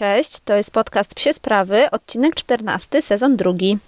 Cześć, to jest podcast Psie Sprawy, odcinek 14, sezon drugi.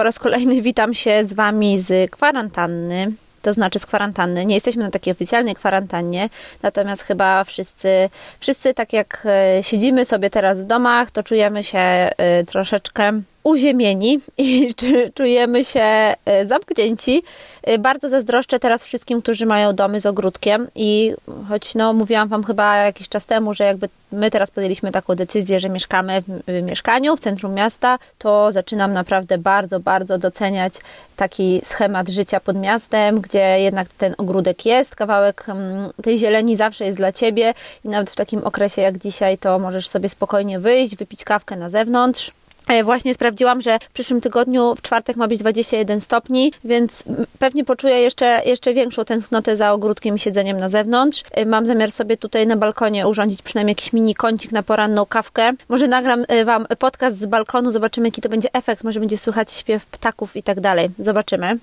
Po raz kolejny witam się z Wami z kwarantanny. To znaczy z kwarantanny. Nie jesteśmy na takiej oficjalnej kwarantannie, natomiast chyba wszyscy, wszyscy tak jak e, siedzimy sobie teraz w domach, to czujemy się e, troszeczkę uziemieni i czujemy się e, zamknięci. E, bardzo zazdroszczę teraz wszystkim, którzy mają domy z ogródkiem i choć no, mówiłam Wam chyba jakiś czas temu, że jakby my teraz podjęliśmy taką decyzję, że mieszkamy w mieszkaniu w centrum miasta, to zaczynam naprawdę bardzo, bardzo doceniać taki schemat życia pod miastem, gdzie jednak ten ogródek jest, kawałek mm, tej zieleni zawsze jest dla Ciebie i nawet w takim okresie jak dzisiaj to możesz sobie spokojnie wyjść, wypić kawkę na zewnątrz właśnie sprawdziłam, że w przyszłym tygodniu w czwartek ma być 21 stopni, więc pewnie poczuję jeszcze, jeszcze większą tęsknotę za ogródkiem i siedzeniem na zewnątrz. E, mam zamiar sobie tutaj na balkonie urządzić przynajmniej jakiś mini kącik na poranną kawkę. Może nagram e, Wam podcast z balkonu, zobaczymy jaki to będzie efekt, może będzie słychać śpiew ptaków i tak dalej. Zobaczymy.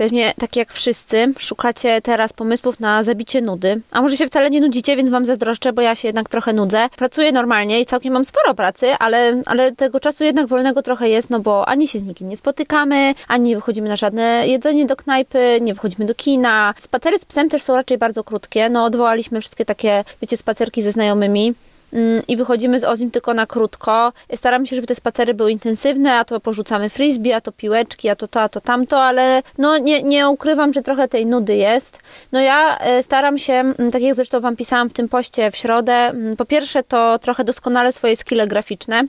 Pewnie tak jak wszyscy, szukacie teraz pomysłów na zabicie nudy. A może się wcale nie nudzicie, więc wam zazdroszczę, bo ja się jednak trochę nudzę. Pracuję normalnie i całkiem mam sporo pracy, ale, ale tego czasu jednak wolnego trochę jest, no bo ani się z nikim nie spotykamy, ani nie wychodzimy na żadne jedzenie do knajpy, nie wychodzimy do kina. Spacery z psem też są raczej bardzo krótkie. No odwołaliśmy wszystkie takie, wiecie, spacerki ze znajomymi. Mm, i wychodzimy z Ozim tylko na krótko. Staramy się, żeby te spacery były intensywne, a to porzucamy frisbee, a to piłeczki, a to to, a to tamto, ale no nie, nie ukrywam, że trochę tej nudy jest. No ja e, staram się, mm, tak jak zresztą Wam pisałam w tym poście w środę, mm, po pierwsze to trochę doskonale swoje skille graficzne,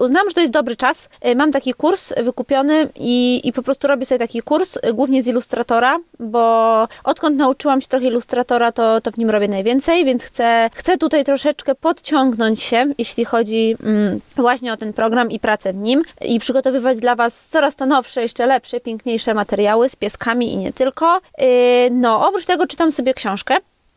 uznałam, że to jest dobry czas. E, mam taki kurs wykupiony i, i po prostu robię sobie taki kurs, e, głównie z ilustratora, bo odkąd nauczyłam się trochę ilustratora, to, to w nim robię najwięcej, więc chcę, chcę tutaj troszeczkę podciągnąć się, jeśli chodzi mm, właśnie o ten program i pracę w nim i przygotowywać dla Was coraz to nowsze, jeszcze lepsze, piękniejsze materiały z pieskami i nie tylko. No, oprócz tego czytam sobie książkę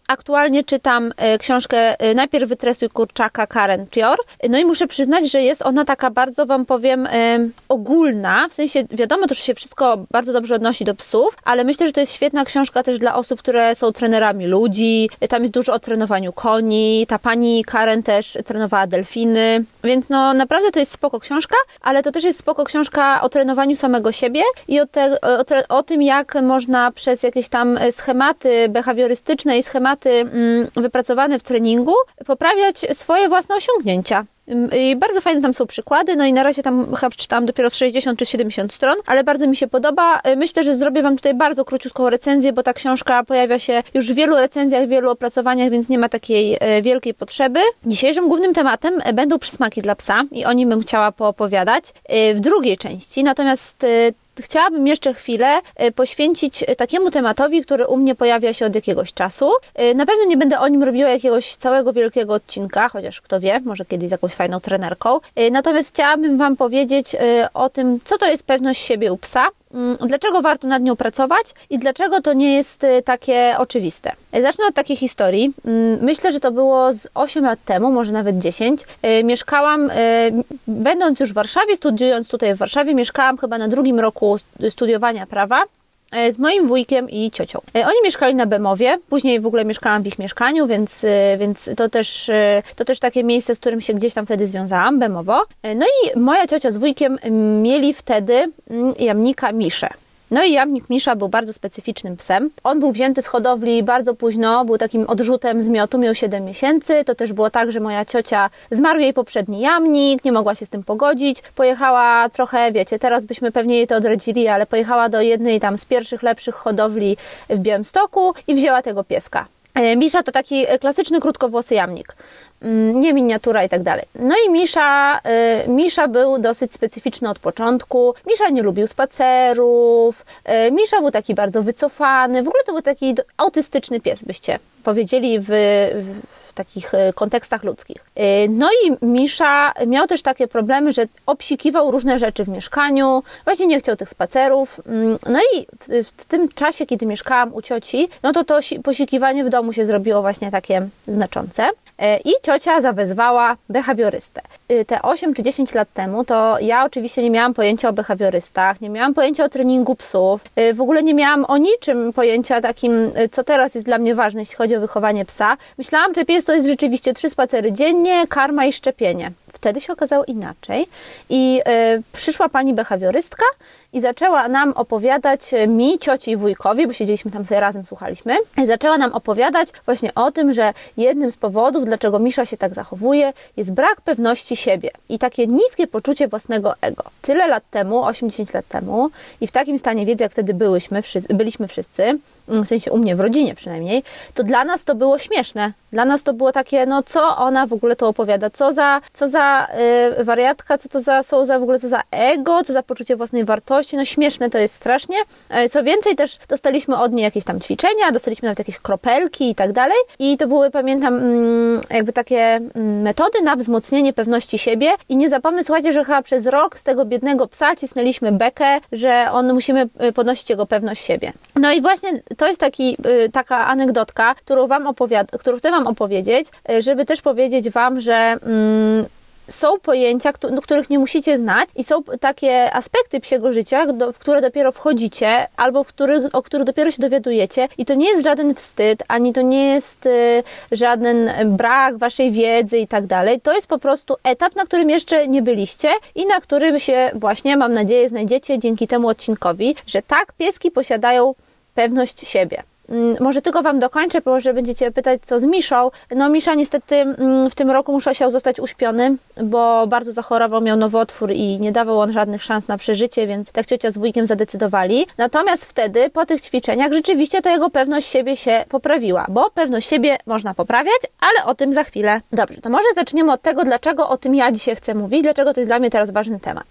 aktualnie czytam e, książkę e, Najpierw wytresuj kurczaka Karen Pior. No i muszę przyznać, że jest ona taka bardzo, wam powiem, ogólna. W sensie, wiadomo, to, że się wszystko bardzo dobrze odnosi do psów, ale myślę, że to jest świetna książka też dla osób, które są trenerami ludzi. Tam jest dużo o trenowaniu koni. Ta pani Karen też trenowała delfiny. Więc no, naprawdę to jest spoko książka, ale to też jest spoko książka o trenowaniu samego siebie i o, te, o, o tym, jak można przez jakieś tam schematy behawiorystyczne i schematy mm, wypracowane w treningu poprawiać swoje własne osiągnięcia. Mm, I bardzo fajne tam są przykłady, no i na razie tam chyba przeczytałam dopiero z 60 czy 70 stron, ale bardzo mi się podoba. Y, myślę, że zrobię Wam tutaj bardzo króciutką recenzję, bo ta książka pojawia się już w wielu recenzjach, w wielu opracowaniach, więc nie ma takiej y, wielkiej potrzeby. Dzisiejszym głównym tematem y, będą przysmaki dla psa i o nim bym chciała poopowiadać w drugiej części, natomiast chciałabym jeszcze chwilę e, poświęcić e, takiemu tematowi, który u mnie pojawia się od jakiegoś czasu. E, na pewno nie będę o nim robiła jakiegoś całego wielkiego odcinka, chociaż kto wie, może kiedyś z jakąś fajną trenerką. Natomiast chciałabym Wam powiedzieć o tym, co to jest pewność siebie u psa dlaczego warto nad nią pracować i dlaczego to nie jest y, takie oczywiste. Zacznę od takiej historii. Mm, myślę, że to było z 8 lat temu, może nawet 10. Y, mieszkałam, y, będąc już w Warszawie, studiując tutaj w Warszawie, mieszkałam chyba na drugim roku studiowania prawa z moim wujkiem i ciocią. E, oni mieszkali na Bemowie, później w ogóle mieszkałam w ich mieszkaniu, więc, e, więc to, też, to też takie miejsce, z którym się gdzieś tam wtedy związałam, Bemowo. No i moja ciocia z wujkiem mieli wtedy mm, jamnika Miszę. No i jamnik Misza był bardzo specyficznym psem. On był wzięty z hodowli bardzo późno, był takim odrzutem z miotu, miał 7 miesięcy. To też było tak, że moja ciocia zmarł jej poprzedni jamnik, nie mogła się z tym pogodzić. Pojechała trochę, wiecie, teraz byśmy pewnie jej to odradzili, ale pojechała do jednej tam z pierwszych, lepszych hodowli w Białymstoku i wzięła tego pieska. E, Misza to taki klasyczny krótkowłosy jamnik. Mm, nie miniatura i tak dalej. No i Misza, y, Misza był dosyć specyficzny od początku. Misza nie lubił spacerów, y, Misza był taki bardzo wycofany, w ogóle to był taki autystyczny pies, byście powiedzieli w, w takich e, kontekstach ludzkich. E, no i Misza miał też takie problemy, że obsikiwał różne rzeczy w mieszkaniu, właśnie nie chciał tych spacerów. Mm, no i w, w tym czasie, kiedy mieszkałam u cioci, no to to posikiwanie w domu się zrobiło właśnie takie znaczące. E, I ciocia zawezwała behawiorystę. Te 8 czy 10 lat temu to ja oczywiście nie miałam pojęcia o behawiorystach, nie miałam pojęcia o treningu psów, w ogóle nie miałam o niczym pojęcia takim, co teraz jest dla mnie ważne, jeśli chodzi o wychowanie psa. Myślałam, że pies to jest rzeczywiście trzy spacery dziennie, karma i szczepienie. Wtedy się okazało inaczej i y, przyszła pani behawiorystka i zaczęła nam opowiadać, e, mi, cioci i wujkowi, bo siedzieliśmy tam sobie razem, słuchaliśmy, i zaczęła nam opowiadać właśnie o tym, że jednym z powodów, dlaczego Misza się tak zachowuje, jest brak pewności siebie i takie niskie poczucie własnego ego. Tyle lat temu, 80 lat temu i w takim stanie wiedzy, jak wtedy byłyśmy, byliśmy wszyscy, mm, w sensie u mnie w rodzinie przynajmniej, to dla nas to było śmieszne. Dla nas to było takie, no co ona w ogóle to opowiada, co za, co za y, wariatka, co to za, są za w ogóle, co za ego, co za poczucie własnej wartości, no śmieszne to jest strasznie. Y, co więcej, też dostaliśmy od niej jakieś tam ćwiczenia, dostaliśmy nawet jakieś kropelki i tak dalej i to były, pamiętam, mm, jakby takie mm, metody na wzmocnienie pewności siebie i nie zapomnę, słuchajcie, że chyba przez rok z tego biednego psa cisnęliśmy bekę, że on musimy y, podnosić jego pewność siebie. No i właśnie to jest taki, taka anegdotka, którą wam opowiadam, którą chcę wam opowiedzieć, żeby też powiedzieć wam, że mm, są pojęcia, do których nie musicie znać i są takie aspekty psiego życia, w które dopiero wchodzicie albo w których, o których dopiero się dowiadujecie i to nie jest żaden wstyd, ani to nie jest y, żaden brak waszej wiedzy i tak dalej. To jest po prostu etap, na którym jeszcze nie byliście i na którym się właśnie, mam nadzieję, znajdziecie dzięki temu odcinkowi, że tak, pieski posiadają pewność siebie. Mm, może tylko Wam dokończę, bo że będziecie pytać, co z Miszą. No Misza niestety mm, w tym roku musiał zostać uśpiony, bo bardzo zachorował, miał nowotwór i nie dawał on żadnych szans na przeżycie, więc tak ciocia z wujkiem zadecydowali. Natomiast wtedy, po tych ćwiczeniach, rzeczywiście ta jego pewność siebie się poprawiła, bo pewność siebie można poprawiać, ale o tym za chwilę. Dobrze, to może zaczniemy od tego, dlaczego o tym ja dzisiaj chcę mówić, dlaczego to jest dla mnie teraz ważny temat.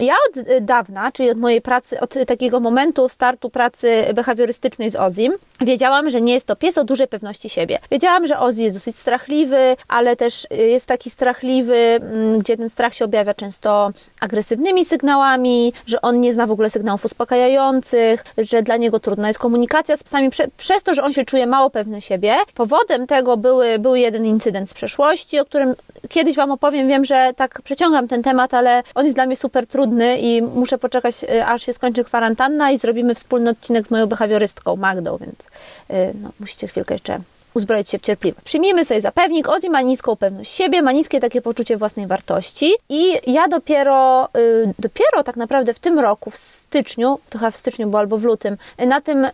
Ja od y, dawna, czyli od mojej pracy, od takiego momentu startu pracy behawiorystycznej z Ozim, wiedziałam, że nie jest to pies o dużej pewności siebie. Wiedziałam, że Ozzy jest dosyć strachliwy, ale też y, jest taki strachliwy, mm, gdzie ten strach się objawia często agresywnymi sygnałami, że on nie zna w ogóle sygnałów uspokajających, że dla niego trudna jest komunikacja z psami, prze, przez to, że on się czuje mało pewny siebie. Powodem tego były, był jeden incydent z przeszłości, o którym kiedyś Wam opowiem. Wiem, że tak przeciągam ten temat, ale on jest dla mnie super trudny i muszę poczekać, y, aż się skończy kwarantanna i zrobimy wspólny odcinek z moją behawiorystką Magdą, więc y, no, musicie chwilkę jeszcze uzbroić się w cierpliwość. Przyjmijmy sobie za pewnik, Ozzy ma niską pewność siebie, ma niskie takie poczucie własnej wartości i ja dopiero, y, dopiero tak naprawdę w tym roku, w styczniu, to chyba w styczniu, bo albo w lutym, na tym,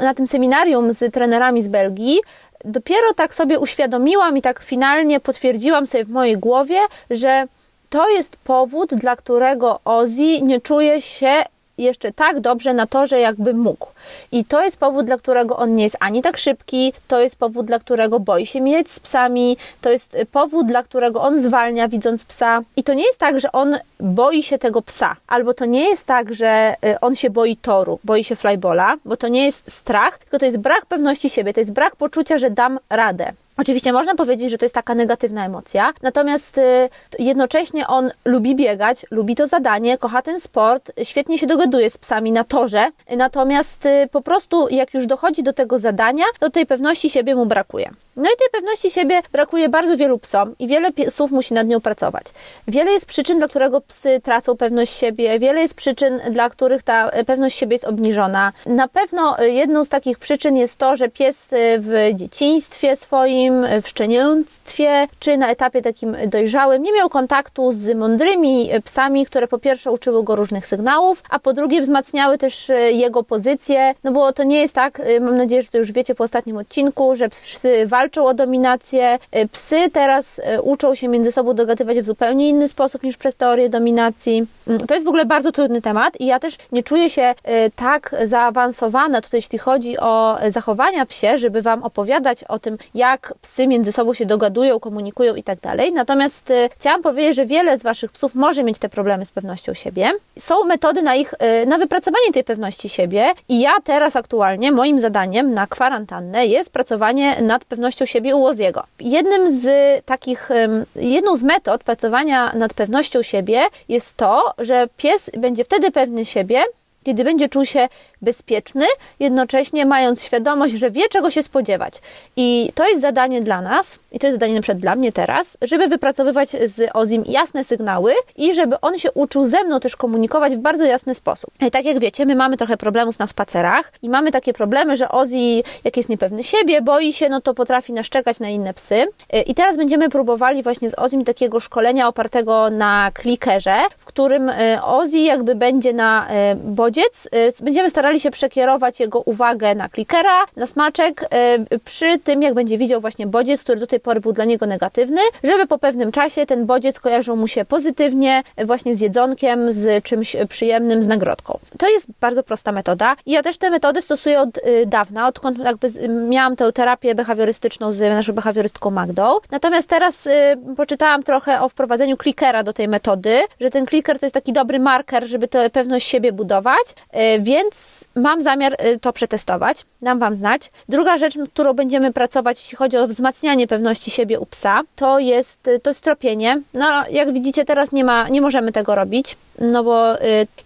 na tym seminarium z trenerami z Belgii dopiero tak sobie uświadomiłam i tak finalnie potwierdziłam sobie w mojej głowie, że to jest powód, dla którego Ozzy nie czuje się jeszcze tak dobrze na torze, jakby mógł. I to jest powód, dla którego on nie jest ani tak szybki, to jest powód, dla którego boi się mieć z psami, to jest powód, dla którego on zwalnia widząc psa. I to nie jest tak, że on boi się tego psa, albo to nie jest tak, że y, on się boi toru, boi się flybola, bo to nie jest strach, tylko to jest brak pewności siebie, to jest brak poczucia, że dam radę. Oczywiście można powiedzieć, że to jest taka negatywna emocja, natomiast y, jednocześnie on lubi biegać, lubi to zadanie, kocha ten sport, świetnie się dogaduje z psami na torze, natomiast y, po prostu jak już dochodzi do tego zadania, to tej pewności siebie mu brakuje. No i tej pewności siebie brakuje bardzo wielu psom i wiele psów musi nad nią pracować. Wiele jest przyczyn, dla którego psy tracą pewność siebie, wiele jest przyczyn, dla których ta pewność siebie jest obniżona. Na pewno jedną z takich przyczyn jest to, że pies w dzieciństwie swoim, w szczenięctwie, czy na etapie takim dojrzałym nie miał kontaktu z mądrymi psami, które po pierwsze uczyły go różnych sygnałów, a po drugie wzmacniały też jego pozycję, no bo to nie jest tak, mam nadzieję, że to już wiecie po ostatnim odcinku, że psy walczą o dominację. Y, psy teraz uczą się między sobą dogadywać w zupełnie inny sposób niż przez teorię dominacji. Mm, to jest w ogóle bardzo trudny temat i ja też nie czuję się tak zaawansowana tutaj, jeśli chodzi o zachowania psie, żeby Wam opowiadać o tym, jak psy między sobą się dogadują, komunikują i tak dalej. Natomiast y, chciałam powiedzieć, że wiele z Waszych psów może mieć te problemy z pewnością siebie. Są metody na ich, y, na wypracowanie tej pewności siebie i ja teraz aktualnie, moim zadaniem na kwarantannę jest pracowanie nad pewnością siebie u Oziego. Jednym z takich, jedną z metod pracowania nad pewnością siebie jest to, że pies będzie wtedy pewny siebie, kiedy będzie czuł się bezpieczny, jednocześnie mając świadomość, że wie, czego się spodziewać. I to jest zadanie dla nas, i to jest zadanie na przykład dla mnie teraz, żeby wypracowywać z Ozim jasne sygnały i żeby on się uczył ze mną też komunikować w bardzo jasny sposób. I tak jak wiecie, my mamy trochę problemów na spacerach i mamy takie problemy, że Ozi, jak jest niepewny siebie, boi się, no to potrafi naszczekać na inne psy. I teraz będziemy próbowali właśnie z Ozim takiego szkolenia opartego na klikerze, w którym e, Ozi jakby będzie na e, bodziec, e, będziemy starali się przekierować jego uwagę na klikera, na smaczek, e, przy tym jak będzie widział właśnie bodziec, który do tej pory był dla niego negatywny, żeby po pewnym czasie ten bodziec kojarzył mu się pozytywnie właśnie z jedzonkiem, z czymś przyjemnym, z nagrodką. To jest bardzo prosta metoda i ja też te metody stosuję od y, dawna, odkąd jakby miałam tę terapię behawiorystyczną z naszą behawiorystką Magdą. Natomiast teraz y, poczytałam trochę o wprowadzeniu klikera do tej metody, że ten kliker to jest taki dobry marker, żeby tę pewność siebie budować, y, więc mam zamiar y, to przetestować, dam Wam znać. Druga rzecz, nad którą będziemy pracować, jeśli chodzi o wzmacnianie pewności siebie u psa, to jest, y, to jest tropienie. No, jak widzicie, teraz nie, ma, nie możemy tego robić, no bo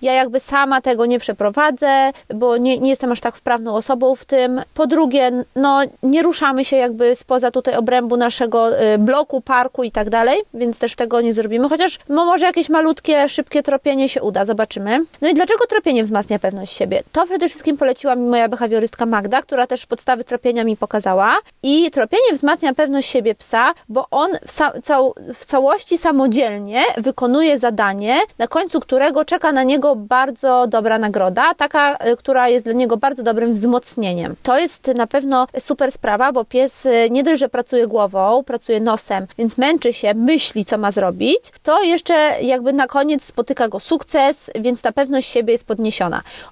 ja jakby sama tego nie przeprowadzę, bo nie, nie jestem aż tak wprawną osobą w tym. Po drugie, no, nie ruszamy się jakby spoza tutaj obrębu naszego bloku, parku i tak dalej, więc też tego nie zrobimy, chociaż no, może jakieś malutkie, szybkie tropienie się uda, zobaczymy. No i dlaczego tropienie wzmacnia pewność siebie? To przede wszystkim poleciła mi moja behawiorystka Magda, która też podstawy tropienia mi pokazała. I tropienie wzmacnia pewność siebie psa, bo on w, cał w całości samodzielnie wykonuje zadanie, na końcu którego czeka na niego bardzo dobra nagroda, taka, y, która jest dla niego bardzo dobrym wzmocnieniem. To jest na pewno super sprawa, bo pies y, nie dość, że pracuje głową, pracuje nosem, więc męczy się, myśli, co ma zrobić, to jeszcze jakby na koniec spotyka go sukces, więc ta pewność siebie jest podniesiona.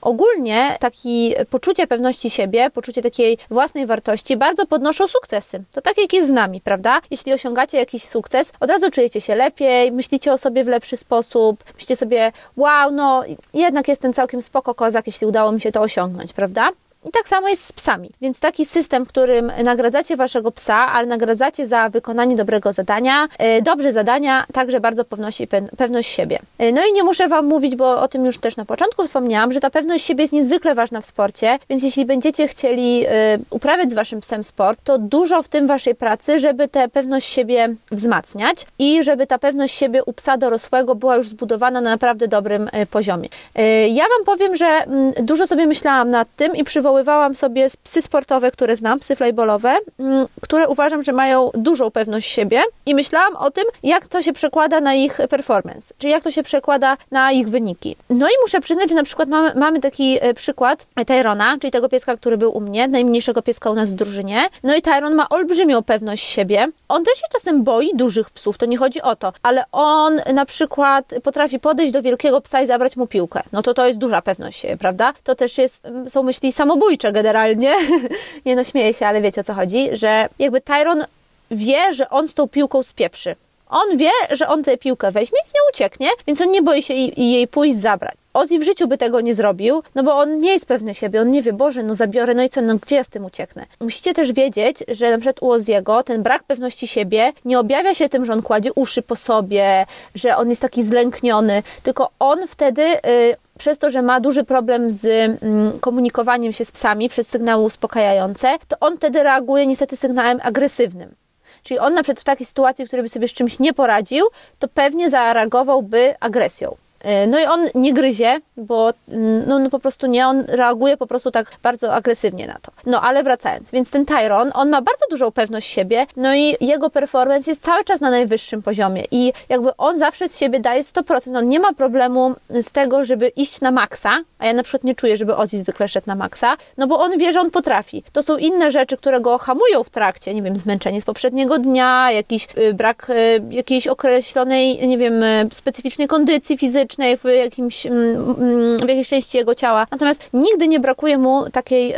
Ogólnie taki poczucie pewności siebie, poczucie takiej własnej wartości bardzo podnoszą sukcesy. To tak jak jest z nami, prawda? Jeśli osiągacie jakiś sukces, od razu czujecie się lepiej, myślicie o sobie w lepszy sposób, myślicie sobie, wow, no jednak jestem całkiem spoko kozak, jeśli udało mi się to osiągnąć, prawda? I tak samo jest z psami. Więc taki system, w którym nagradzacie waszego psa, ale nagradzacie za wykonanie dobrego zadania, e, dobrze zadania także bardzo podnosi pewność siebie. E, no i nie muszę wam mówić, bo o tym już też na początku wspomniałam, że ta pewność siebie jest niezwykle ważna w sporcie, więc jeśli będziecie chcieli e, uprawiać z waszym psem sport, to dużo w tym waszej pracy, żeby tę pewność siebie wzmacniać i żeby ta pewność siebie u psa dorosłego była już zbudowana na naprawdę dobrym poziomie. Ja wam powiem, że mm, dużo sobie myślałam nad tym i przywołałam wywoływałam sobie psy sportowe, które znam, psy flyballowe, mm, które uważam, że mają dużą pewność siebie i myślałam o tym, jak to się przekłada na ich performance, czyli jak to się przekłada na ich wyniki. No i muszę przyznać, że na przykład mamy, mamy taki e, przykład Tyrona, czyli tego pieska, który był u mnie, najmniejszego pieska u nas w drużynie. No i Tyron ma olbrzymią pewność siebie. On też się czasem boi dużych psów, to nie chodzi o to, ale on na przykład potrafi podejść do wielkiego psa i zabrać mu piłkę. No to to jest duża pewność siebie, prawda? To też jest, są myśli samobójcze zabójcze generalnie. nie no, śmieję się, ale wiecie o co chodzi, że jakby Tyron wie, że on z tą piłką spieprzy. On wie, że on tę piłkę weźmie i z nią ucieknie, więc on nie boi się jej pójść zabrać. Ozzy w życiu by tego nie zrobił, no bo on nie jest pewny siebie, on nie wie, Boże, no zabiorę, no i co, no gdzie ja z tym ucieknę? Musicie też wiedzieć, że na przykład u Oziego ten brak pewności siebie nie objawia się tym, że on kładzie uszy po sobie, że on jest taki zlękniony, tylko on wtedy... Yy, przez to, że ma duży problem z mm, komunikowaniem się z psami przez sygnały uspokajające, to on wtedy reaguje niestety sygnałem agresywnym. Czyli on na przykład w takiej sytuacji, w której by sobie z czymś nie poradził, to pewnie zareagowałby agresją. E, no i on nie gryzie, bo mm, no, no, po prostu nie, on reaguje po prostu tak bardzo agresywnie na to. No ale wracając, więc ten Tyron, on ma bardzo dużą pewność siebie, no i jego performance jest cały czas na najwyższym poziomie i jakby on zawsze z siebie daje 100%, on nie ma problemu z tego, żeby iść na maksa, a ja na przykład nie czuję, żeby Ozzy zwykle szedł na maksa, no bo on wie, że on potrafi. To są inne rzeczy, które go hamują w trakcie, nie wiem, zmęczenie z poprzedniego dnia, jakiś y, brak y, jakiejś określonej, nie wiem, y, specyficznej kondycji fizycznej, fizycznej w jakimś, mm, mm, w jakiejś części jego ciała. Natomiast nigdy nie brakuje mu takiej,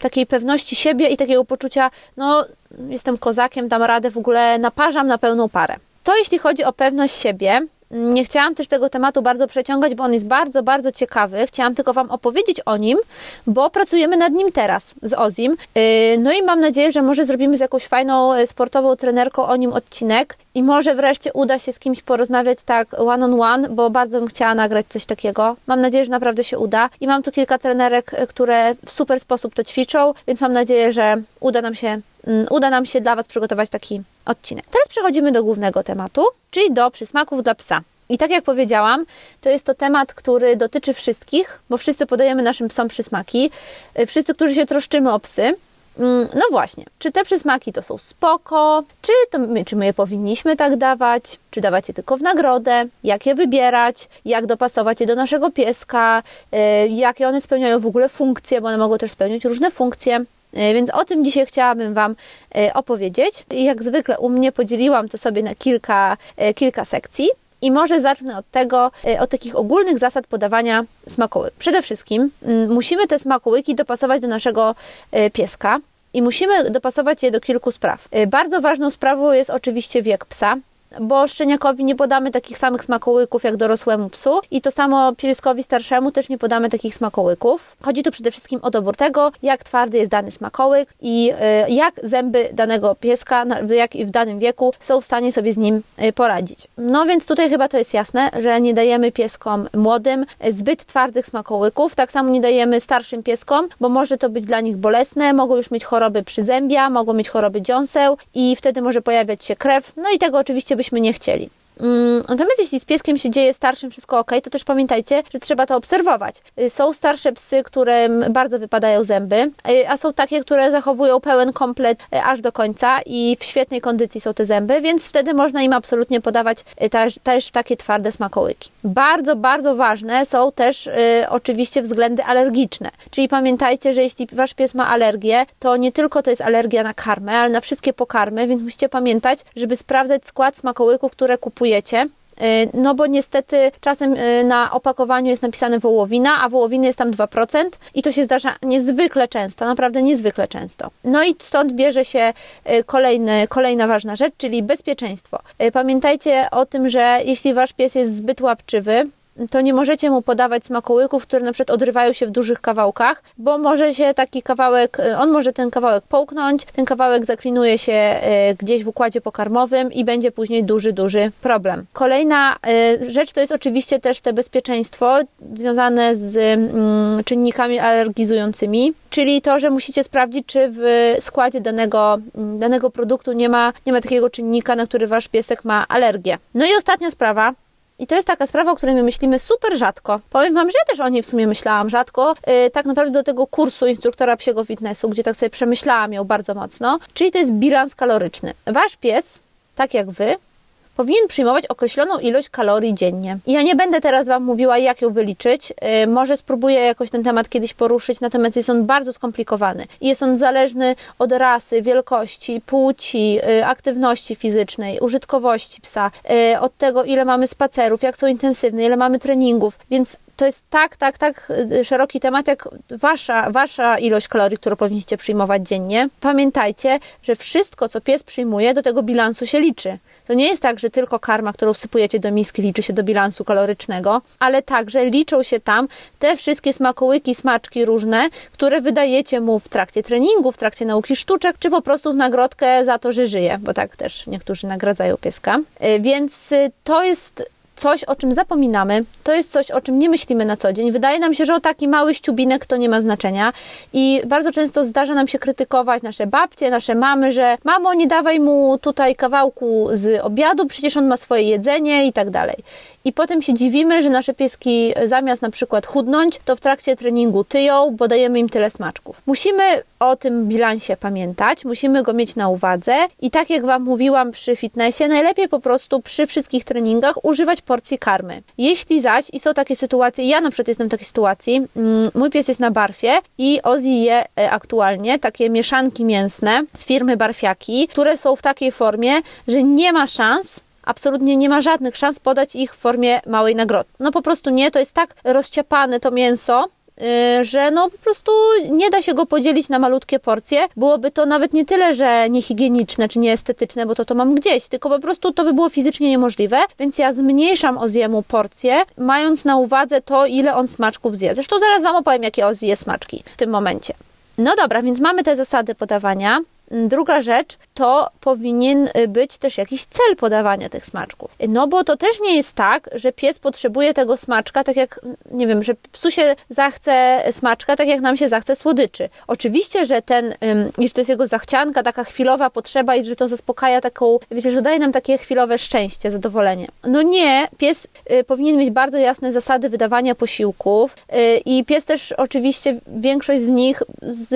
takiej pewności siebie i takiego poczucia, no jestem kozakiem, dam radę, w ogóle naparzam na pełną parę. To jeśli chodzi o pewność siebie, nie chciałam też tego tematu bardzo przeciągać, bo on jest bardzo, bardzo ciekawy. Chciałam tylko Wam opowiedzieć o nim, bo pracujemy nad nim teraz z Ozim. Yy, no i mam nadzieję, że może zrobimy z jakąś fajną e, sportową trenerką o nim odcinek i może wreszcie uda się z kimś porozmawiać tak one on one, bo bardzo bym chciała nagrać coś takiego. Mam nadzieję, że naprawdę się uda. I mam tu kilka trenerek, e, które w super sposób to ćwiczą, więc mam nadzieję, że uda nam się uda nam się dla Was przygotować taki odcinek. Teraz przechodzimy do głównego tematu, czyli do przysmaków dla psa. I tak jak powiedziałam, to jest to temat, który dotyczy wszystkich, bo wszyscy podajemy naszym psom przysmaki. Y, wszyscy, którzy się troszczymy o psy. Mm, no właśnie, czy te przysmaki to są spoko, czy, to my, czy my je powinniśmy tak dawać, czy dawać je tylko w nagrodę, jak je wybierać, jak dopasować je do naszego pieska, y, jakie one spełniają w ogóle funkcje, bo one mogą też spełniać różne funkcje. E, więc o tym dzisiaj chciałabym Wam e, opowiedzieć. Jak zwykle u mnie podzieliłam to sobie na kilka, e, kilka sekcji. I może zacznę od tego, od takich ogólnych zasad podawania smakołyk. Przede wszystkim mm, musimy te smakołyki dopasować do naszego pieska i musimy dopasować je do kilku spraw. Bardzo ważną sprawą jest oczywiście wiek psa bo szczeniakowi nie podamy takich samych smakołyków jak dorosłemu psu i to samo pieskowi starszemu też nie podamy takich smakołyków. Chodzi tu przede wszystkim o dobór tego, jak twardy jest dany smakołyk i y, jak zęby danego pieska, jak w danym wieku są w stanie sobie z nim y, poradzić. No więc tutaj chyba to jest jasne, że nie dajemy pieskom młodym zbyt twardych smakołyków, tak samo nie dajemy starszym pieskom, bo może to być dla nich bolesne, mogą już mieć choroby przyzębia, mogą mieć choroby dziąseł i wtedy może pojawiać się krew, no i tego oczywiście byśmy nie chcieli. Mm, natomiast jeśli z pieskiem się dzieje starszym wszystko ok, to też pamiętajcie, że trzeba to obserwować. Y, są starsze psy, którym bardzo wypadają zęby, y, a są takie, które zachowują pełen komplet y, aż do końca i w świetnej kondycji są te zęby, więc wtedy można im absolutnie podawać też, też takie twarde smakołyki. Bardzo, bardzo ważne są też y, oczywiście względy alergiczne. Czyli pamiętajcie, że jeśli wasz pies ma alergię, to nie tylko to jest alergia na karmę, ale na wszystkie pokarmy, więc musicie pamiętać, żeby sprawdzać skład smakołyków, które kupujecie kupujecie. Y, no bo niestety czasem y, na opakowaniu jest napisane wołowina, a wołowiny jest tam 2% i to się zdarza niezwykle często, naprawdę niezwykle często. No i stąd bierze się y, kolejny, kolejna ważna rzecz, czyli bezpieczeństwo. Pamiętajcie o tym, że jeśli wasz pies jest zbyt łapczywy, to nie możecie mu podawać smakołyków, które na przykład odrywają się w dużych kawałkach, bo może się taki kawałek, y, on może ten kawałek połknąć, ten kawałek zaklinuje się y, gdzieś w układzie pokarmowym i będzie później duży, duży problem. Kolejna y, rzecz to jest oczywiście też te bezpieczeństwo związane z mm, czynnikami alergizującymi, czyli to, że musicie sprawdzić, czy w składzie danego, mm, danego produktu nie ma, nie ma takiego czynnika, na który wasz piesek ma alergię. No i ostatnia sprawa, i to jest taka sprawa, o której my myślimy super rzadko. Powiem Wam, że ja też o niej w sumie myślałam rzadko. Yy, tak naprawdę do tego kursu instruktora psiego fitnessu, gdzie tak sobie przemyślałam ją bardzo mocno. Czyli to jest bilans kaloryczny. Wasz pies, tak jak Wy, powinien przyjmować określoną ilość kalorii dziennie. I ja nie będę teraz Wam mówiła, jak ją wyliczyć. Yy, może spróbuję jakoś ten temat kiedyś poruszyć, natomiast jest on bardzo skomplikowany. Jest on zależny od rasy, wielkości, płci, yy, aktywności fizycznej, użytkowości psa, yy, od tego, ile mamy spacerów, jak są intensywne, ile mamy treningów. Więc to jest tak, tak, tak szeroki temat, jak wasza, wasza ilość kalorii, którą powinniście przyjmować dziennie. Pamiętajcie, że wszystko, co pies przyjmuje, do tego bilansu się liczy. To nie jest tak, że tylko karma, którą wsypujecie do miski, liczy się do bilansu kalorycznego, ale także liczą się tam te wszystkie smakołyki, smaczki różne, które wydajecie mu w trakcie treningu, w trakcie nauki sztuczek, czy po prostu w nagrodkę za to, że żyje, bo tak też niektórzy nagradzają pieska. Y, więc y, to jest coś, o czym zapominamy, to jest coś, o czym nie myślimy na co dzień. Wydaje nam się, że o taki mały ściubinek to nie ma znaczenia i bardzo często zdarza nam się krytykować nasze babcie, nasze mamy, że mamo, nie dawaj mu tutaj kawałku z obiadu, przecież on ma swoje jedzenie i tak dalej. I potem się dziwimy, że nasze pieski zamiast na przykład chudnąć, to w trakcie treningu tyją, bo dajemy im tyle smaczków. Musimy o tym bilansie pamiętać, musimy go mieć na uwadze i tak jak Wam mówiłam przy fitnessie, najlepiej po prostu przy wszystkich treningach używać porcji karmy. Jeśli zaś, i są takie sytuacje, ja na przykład jestem w takiej sytuacji, mm, mój pies jest na barfie i Ozzy je e, aktualnie takie mieszanki mięsne z firmy Barfiaki, które są w takiej formie, że nie ma szans, absolutnie nie ma żadnych szans podać ich w formie małej nagrody. No po prostu nie, to jest tak rozciapane to mięso, Y, że no po prostu nie da się go podzielić na malutkie porcje. Byłoby to nawet nie tyle, że niehigieniczne czy nieestetyczne, bo to to mam gdzieś, tylko po prostu to by było fizycznie niemożliwe, więc ja zmniejszam Oziemu porcje, mając na uwadze to, ile on smaczków zje. Zresztą zaraz Wam opowiem, jakie Ozi je smaczki w tym momencie. No dobra, więc mamy te zasady podawania. Druga rzecz, to powinien y, być też jakiś cel podawania tych smaczków. No bo to też nie jest tak, że pies potrzebuje tego smaczka, tak jak, nie wiem, że psu się zachce smaczka, tak jak nam się zachce słodyczy. Oczywiście, że ten, iż to jest jego zachcianka, taka chwilowa potrzeba i że to zaspokaja taką, wiecie, że daje nam takie chwilowe szczęście, zadowolenie. No nie, pies y, powinien mieć bardzo jasne zasady wydawania posiłków y, i pies też oczywiście większość z nich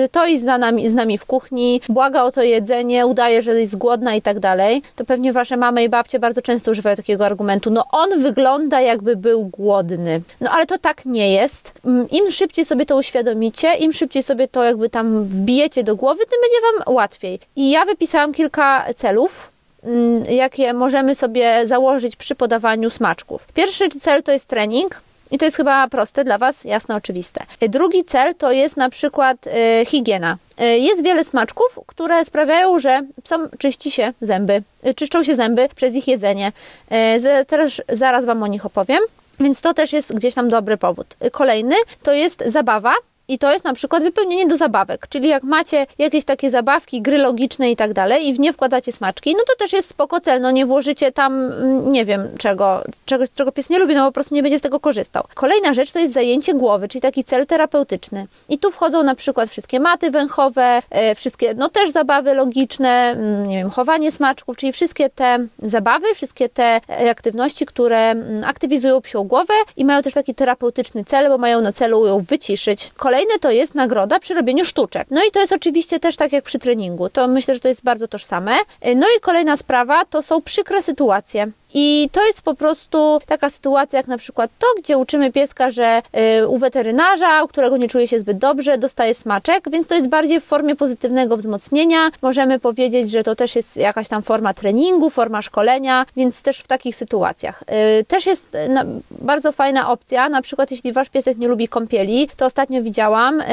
stoi z nami, z nami w kuchni, błaga o to jedzenie, udaje, że jest głodna i tak dalej, to pewnie wasze mamy i babcie bardzo często używają takiego argumentu. No on wygląda jakby był głodny. No ale to tak nie jest. Mm, Im szybciej sobie to uświadomicie, im szybciej sobie to jakby tam wbijecie do głowy, tym będzie wam łatwiej. I ja wypisałam kilka celów, mm, jakie możemy sobie założyć przy podawaniu smaczków. Pierwszy cel to jest trening. I to jest chyba proste dla Was, jasne, oczywiste. Drugi cel to jest na przykład y, higiena. Y, jest wiele smaczków, które sprawiają, że psom czyści się zęby, y, czyszczą się zęby przez ich jedzenie. Y, teraz zaraz Wam o nich opowiem. Więc to też jest gdzieś tam dobry powód. Kolejny to jest zabawa, i to jest na przykład wypełnienie do zabawek, czyli jak macie jakieś takie zabawki, gry logiczne i tak dalej i w nie wkładacie smaczki, no to też jest spoko cel, no nie włożycie tam, mm, nie wiem czego, czego, czego pies nie lubi, no po prostu nie będzie z tego korzystał. Kolejna rzecz to jest zajęcie głowy, czyli taki cel terapeutyczny. I tu wchodzą na przykład wszystkie maty węchowe, e, wszystkie, no też zabawy logiczne, mm, nie wiem, chowanie smaczków, czyli wszystkie te zabawy, wszystkie te e, aktywności, które mm, aktywizują psią głowę i mają też taki terapeutyczny cel, bo mają na celu ją wyciszyć. Kolejna Kolejne to jest nagroda przy robieniu sztuczek. No i to jest oczywiście też tak jak przy treningu. To myślę, że to jest bardzo tożsame. No i kolejna sprawa to są przykre sytuacje. I to jest po prostu taka sytuacja, jak na przykład to, gdzie uczymy pieska, że y, u weterynarza, u którego nie czuje się zbyt dobrze, dostaje smaczek, więc to jest bardziej w formie pozytywnego wzmocnienia. Możemy powiedzieć, że to też jest jakaś tam forma treningu, forma szkolenia, więc też w takich sytuacjach. Y, też jest y, bardzo fajna opcja, na przykład jeśli wasz piesek nie lubi kąpieli, to ostatnio widziałam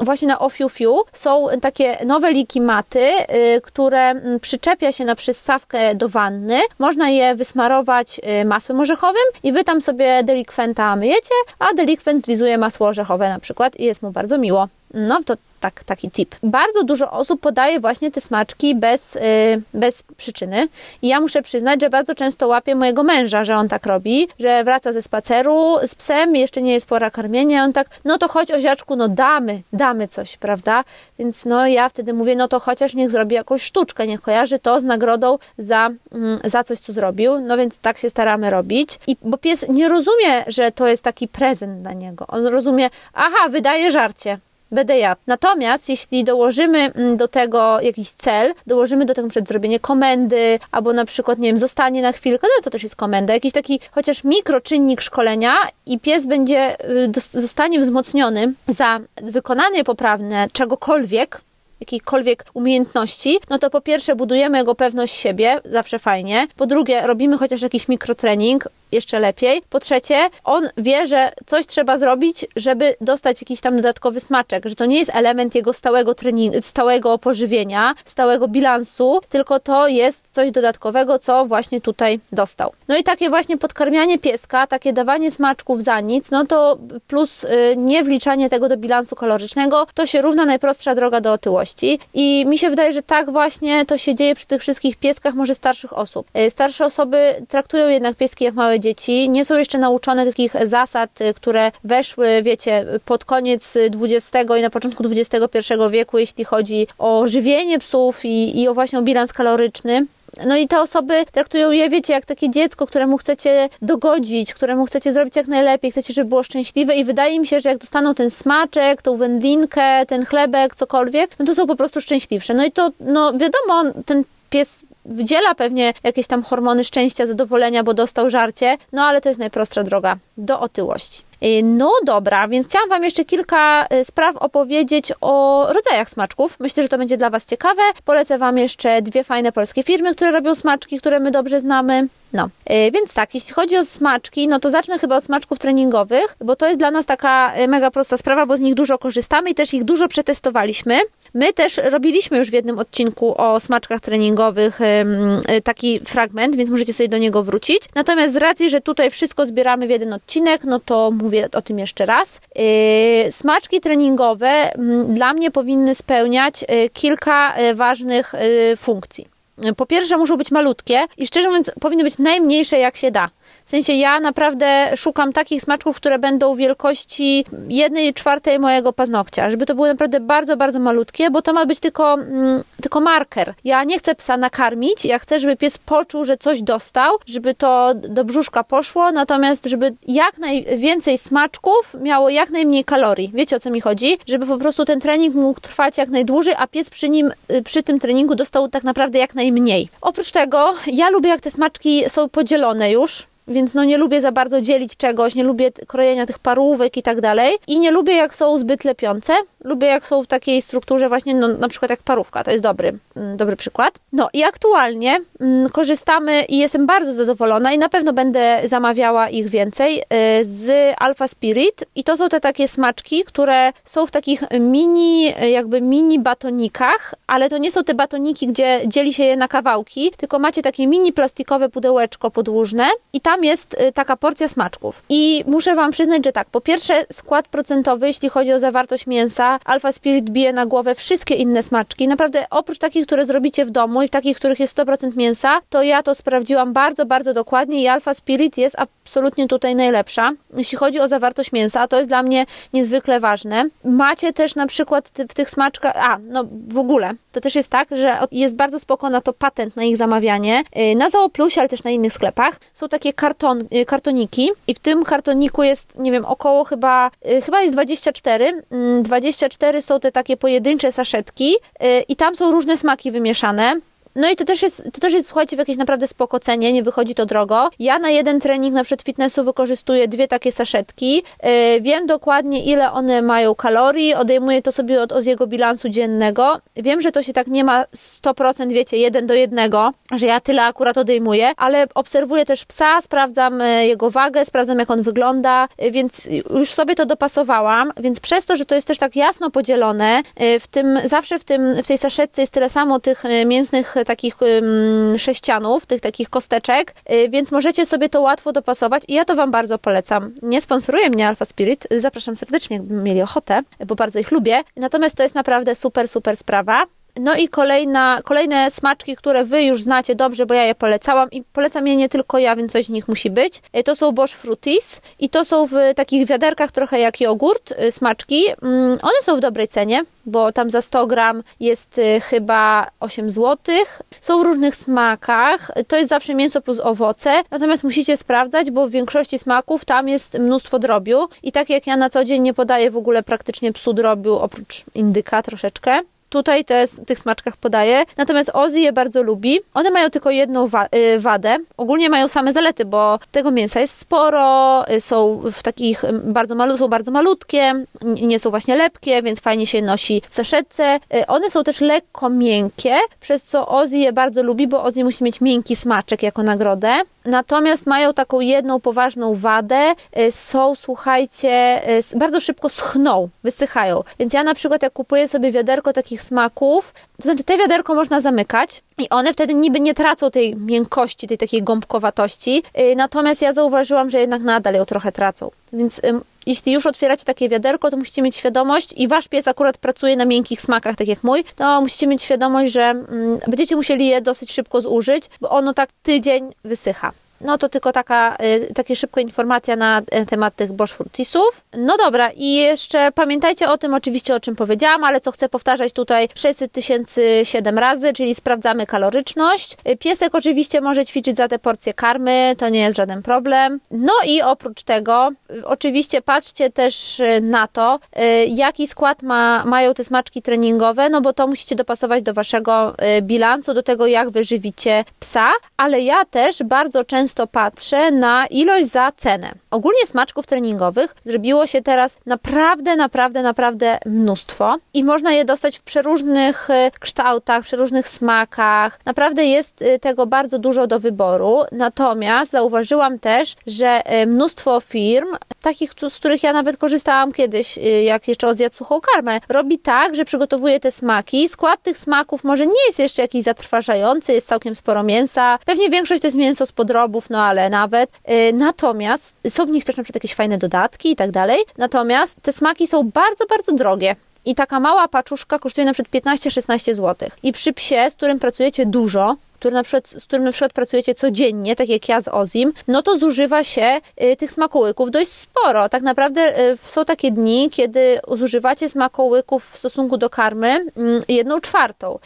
właśnie na Ofiufiu są takie nowe liki maty, które mm, przyczepia się na przystawkę do wanny. Można je je wysmarować y, masłem orzechowym i wy tam sobie delikwenta myjecie, a delikwent zlizuje masło orzechowe na przykład i jest mu bardzo miło. No to tak, taki tip. Bardzo dużo osób podaje właśnie te smaczki bez, yy, bez przyczyny. I ja muszę przyznać, że bardzo często łapię mojego męża, że on tak robi, że wraca ze spaceru z psem, jeszcze nie jest pora karmienia, on tak, no to chodź oziaczku, no damy, damy coś, prawda? Więc no ja wtedy mówię, no to chociaż niech zrobi jakąś sztuczkę, niech kojarzy to z nagrodą za, mm, za coś, co zrobił. No więc tak się staramy robić. I bo pies nie rozumie, że to jest taki prezent dla niego. On rozumie, aha, wydaje żarcie jadł. Natomiast jeśli dołożymy mm, do tego jakiś cel, dołożymy do tego przed zrobienie komendy, albo na przykład, nie wiem, zostanie na chwilkę, no to też jest komenda, jakiś taki chociaż mikroczynnik szkolenia i pies będzie, y, zostanie wzmocniony za wykonanie poprawne czegokolwiek, jakiejkolwiek umiejętności, no to po pierwsze budujemy jego pewność siebie, zawsze fajnie. Po drugie, robimy chociaż jakiś mikrotrening, jeszcze lepiej. Po trzecie, on wie, że coś trzeba zrobić, żeby dostać jakiś tam dodatkowy smaczek, że to nie jest element jego stałego treningu, stałego pożywienia, stałego bilansu, tylko to jest coś dodatkowego, co właśnie tutaj dostał. No i takie właśnie podkarmianie pieska, takie dawanie smaczków za nic, no to plus y, nie wliczanie tego do bilansu kalorycznego, to się równa najprostsza droga do otyłości. I mi się wydaje, że tak właśnie to się dzieje przy tych wszystkich pieskach, może starszych osób. Y, starsze osoby traktują jednak pieski jak małe dzieci, nie są jeszcze nauczone takich zasad, y, które weszły, wiecie, pod koniec XX i na początku XXI wieku, jeśli chodzi o żywienie psów i, i o właśnie o bilans kaloryczny. No i te osoby traktują je, wiecie, jak takie dziecko, któremu chcecie dogodzić, któremu chcecie zrobić jak najlepiej, chcecie, żeby było szczęśliwe i wydaje mi się, że jak dostaną ten smaczek, tą wędlinkę, ten chlebek, cokolwiek, no to są po prostu szczęśliwsze. No i to, no wiadomo, ten pies wydziela pewnie jakieś tam hormony szczęścia, zadowolenia, bo dostał żarcie, no ale to jest najprostsza droga do otyłości. No dobra, więc chciałam Wam jeszcze kilka spraw opowiedzieć o rodzajach smaczków. Myślę, że to będzie dla Was ciekawe. Polecę Wam jeszcze dwie fajne polskie firmy, które robią smaczki, które my dobrze znamy. No, yy, więc tak, jeśli chodzi o smaczki, no to zacznę chyba od smaczków treningowych, bo to jest dla nas taka e, mega prosta sprawa, bo z nich dużo korzystamy i też ich dużo przetestowaliśmy. My też robiliśmy już w jednym odcinku o smaczkach treningowych yy, taki fragment, więc możecie sobie do niego wrócić. Natomiast z racji, że tutaj wszystko zbieramy w jeden odcinek, no to mówię o tym jeszcze raz. Smaczki treningowe dla mnie powinny spełniać kilka ważnych funkcji po pierwsze muszą być malutkie i szczerze mówiąc powinny być najmniejsze jak się da. Sensie ja naprawdę szukam takich smaczków, które będą wielkości jednej czwartej mojego paznokcia, żeby to były naprawdę bardzo, bardzo malutkie, bo to ma być tylko, mm, tylko marker. Ja nie chcę psa nakarmić, ja chcę, żeby pies poczuł, że coś dostał, żeby to do brzuszka poszło, natomiast żeby jak najwięcej smaczków miało jak najmniej kalorii. Wiecie o co mi chodzi? Żeby po prostu ten trening mógł trwać jak najdłużej, a pies przy nim, y, przy tym treningu dostał tak naprawdę jak najmniej. Oprócz tego, ja lubię jak te smaczki są podzielone już, więc no nie lubię za bardzo dzielić czegoś, nie lubię krojenia tych parówek i tak dalej. I nie lubię jak są zbyt lepiące. Lubię jak są w takiej strukturze właśnie, no na przykład jak parówka, to jest dobry, mm, dobry przykład. No i aktualnie mm, korzystamy i jestem bardzo zadowolona i na pewno będę zamawiała ich więcej y, z Alpha Spirit i to są te takie smaczki, które są w takich mini, jakby mini batonikach, ale to nie są te batoniki, gdzie dzieli się je na kawałki, tylko macie takie mini plastikowe pudełeczko podłużne i tam tam jest y, taka porcja smaczków. I muszę Wam przyznać, że tak, po pierwsze skład procentowy, jeśli chodzi o zawartość mięsa, Alpha Spirit bije na głowę wszystkie inne smaczki. Naprawdę oprócz takich, które zrobicie w domu i takich, których jest 100% mięsa, to ja to sprawdziłam bardzo, bardzo dokładnie i Alpha Spirit jest absolutnie tutaj najlepsza. Jeśli chodzi o zawartość mięsa, to jest dla mnie niezwykle ważne. Macie też na przykład w tych smaczkach, a no w ogóle, to też jest tak, że jest bardzo spoko na to patent na ich zamawianie. Y, na Zooplusie, ale też na innych sklepach są takie karton, y, kartoniki i w tym kartoniku jest, nie wiem, około chyba, y, chyba jest 24. 24 mm, są te takie pojedyncze saszetki i tam są różne smaki wymieszane. No i to też jest, to też jest, słuchajcie, w jakiejś naprawdę spoko cenie, nie wychodzi to drogo. Ja na jeden trening na przykład fitnessu wykorzystuję dwie takie saszetki. Yy, wiem dokładnie, ile one mają kalorii, odejmuję to sobie od Oziego bilansu dziennego. Wiem, że to się tak nie ma 100%, wiecie, jeden do jednego, że ja tyle akurat odejmuję, ale obserwuję też psa, sprawdzam e, jego wagę, sprawdzam jak on wygląda, e, więc już sobie to dopasowałam, więc przez to, że to jest też tak jasno podzielone, e, w tym, zawsze w tym, w tej saszetce jest tyle samo tych mięsnych takich sześcianów, tych takich kosteczek, y, więc możecie sobie to łatwo dopasować i ja to Wam bardzo polecam. Nie sponsoruje mnie Alpha Spirit, zapraszam serdecznie, jakby mieli ochotę, bo bardzo ich lubię. Natomiast to jest naprawdę super, super sprawa. No i kolejna, kolejne smaczki, które Wy już znacie dobrze, bo ja je polecałam i polecam je nie tylko ja, więc coś z nich musi być. Y, to są Bosch Fruities i to są w takich wiaderkach trochę jak jogurt, y, smaczki. Mm, one są w dobrej cenie, bo tam za 100 gram jest y, chyba 8 zł. Są w różnych smakach. To jest zawsze mięso plus owoce, natomiast musicie sprawdzać, bo w większości smaków tam jest mnóstwo drobiu i tak jak ja na co dzień nie podaję w ogóle praktycznie psu drobiu, oprócz indyka troszeczkę, tutaj te, tych smaczkach podaję. Natomiast Ozzy je bardzo lubi. One mają tylko jedną wa y, wadę. Ogólnie mają same zalety, bo tego mięsa jest sporo, y, są w takich bardzo malu są bardzo malutkie, nie są właśnie lepkie, więc fajnie się nosi w saszetce. Y, one są też lekko miękkie, przez co Ozzy je bardzo lubi, bo Ozzy musi mieć miękki smaczek jako nagrodę. Natomiast mają taką jedną poważną wadę. Są, słuchajcie, bardzo szybko schną, wysychają. Więc ja na przykład jak kupuję sobie wiaderko takich smaków. To znaczy, te wiaderko można zamykać i one wtedy niby nie tracą tej miękkości, tej takiej gąbkowatości. Y, natomiast ja zauważyłam, że jednak nadal ją trochę tracą. Więc jeśli już otwieracie takie wiaderko, to musicie mieć świadomość i wasz pies akurat pracuje na miękkich smakach, tak jak mój, to musicie mieć świadomość, że mm, będziecie musieli je dosyć szybko zużyć, bo ono tak tydzień wysycha. No to tylko taka, y, takie szybka informacja na e, temat tych Bosch Fruitisów. No dobra, i jeszcze pamiętajcie o tym oczywiście, o czym powiedziałam, ale co chcę powtarzać tutaj 600 tysięcy 7 razy, czyli sprawdzamy kaloryczność. Y, piesek oczywiście może ćwiczyć za te porcje karmy, to nie jest żaden problem. No i oprócz tego, y, oczywiście patrzcie też na to, jaki skład ma, mają te smaczki treningowe, no bo to musicie dopasować do waszego bilansu, do tego, jak wyżywicie psa, ale ja też bardzo często często patrzę na ilość za cenę. Ogólnie smaczków treningowych zrobiło się teraz naprawdę, naprawdę, naprawdę mnóstwo i można je dostać w przeróżnych e, kształtach, przeróżnych smakach. Naprawdę jest e, tego bardzo dużo do wyboru. Natomiast zauważyłam też, że e, mnóstwo firm, takich, z których ja nawet korzystałam kiedyś, jak jeszcze zjadł suchą karmę, robi tak, że przygotowuje te smaki. Skład tych smaków może nie jest jeszcze jakiś zatrważający, jest całkiem sporo mięsa. Pewnie większość to jest mięso z no ale nawet. Natomiast są w nich też na przykład jakieś fajne dodatki i tak dalej. Natomiast te smaki są bardzo, bardzo drogie. I taka mała paczuszka kosztuje na przykład 15-16 zł. I przy psie, z którym pracujecie dużo, który na przykład, z którym na przykład pracujecie codziennie, tak jak ja z Ozim, no to zużywa się y, tych smakołyków dość sporo. Tak naprawdę y, są takie dni, kiedy zużywacie smakołyków w stosunku do karmy y, jedną czwartą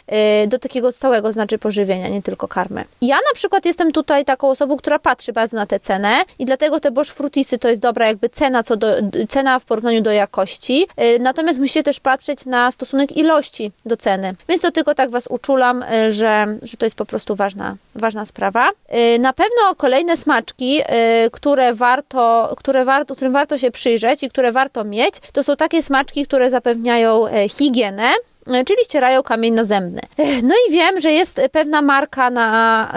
y, do takiego stałego znaczy pożywienia, nie tylko karmy. Ja na przykład jestem tutaj taką osobą, która patrzy bardzo na tę cenę i dlatego te Bosch Frutisy to jest dobra jakby cena co do, cena w porównaniu do jakości. Natomiast musicie też patrzeć na stosunek ilości do ceny. Więc to tylko tak was uczulam, że, że to jest po prostu prostu ważna, ważna sprawa. Y, na pewno kolejne smaczki, y, które warto, które warto, którym warto się przyjrzeć i które warto mieć, to są takie smaczki, które zapewniają e, higienę, czyli ścierają kamień nazębny. E, no i wiem, że jest pewna marka na,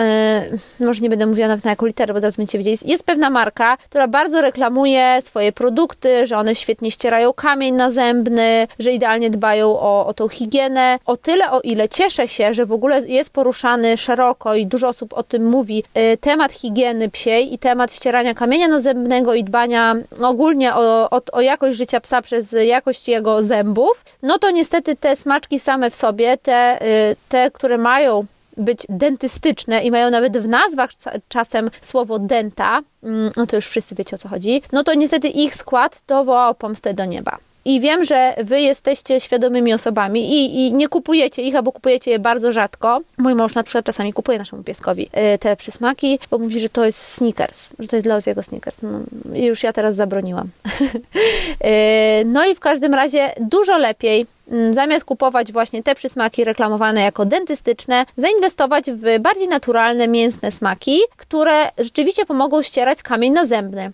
yy, może nie będę mówiła nawet na jaką literę, bo teraz będziecie wiedzieć, jest pewna marka, która bardzo reklamuje swoje produkty, że one świetnie ścierają kamień nazębny, że idealnie dbają o, o tą higienę. O tyle, o ile cieszę się, że w ogóle jest poruszany szeroko i dużo osób o tym mówi, yy, temat higieny psiej i temat ścierania kamienia nazębnego i dbania ogólnie o, o, o jakość życia psa przez jakość jego zębów, no to niestety te smaczki smaczki same w sobie, te, y, te które mają być dentystyczne i mają nawet w nazwach czasem słowo denta, mm, no to już wszyscy wiecie o co chodzi, no to niestety ich skład to wołał pomstę do nieba. I wiem, że wy jesteście świadomymi osobami i, i, nie kupujecie ich, albo kupujecie je bardzo rzadko. Mój mąż na przykład czasami kupuje naszemu pieskowi y, te przysmaki, bo mówi, że to jest sneakers, że to jest dla jego sneakers. No, już ja teraz zabroniłam. Y, no i w każdym razie dużo lepiej zamiast kupować właśnie te przysmaki reklamowane jako dentystyczne, zainwestować w bardziej naturalne mięsne smaki, które rzeczywiście pomogą ścierać kamień nazębny.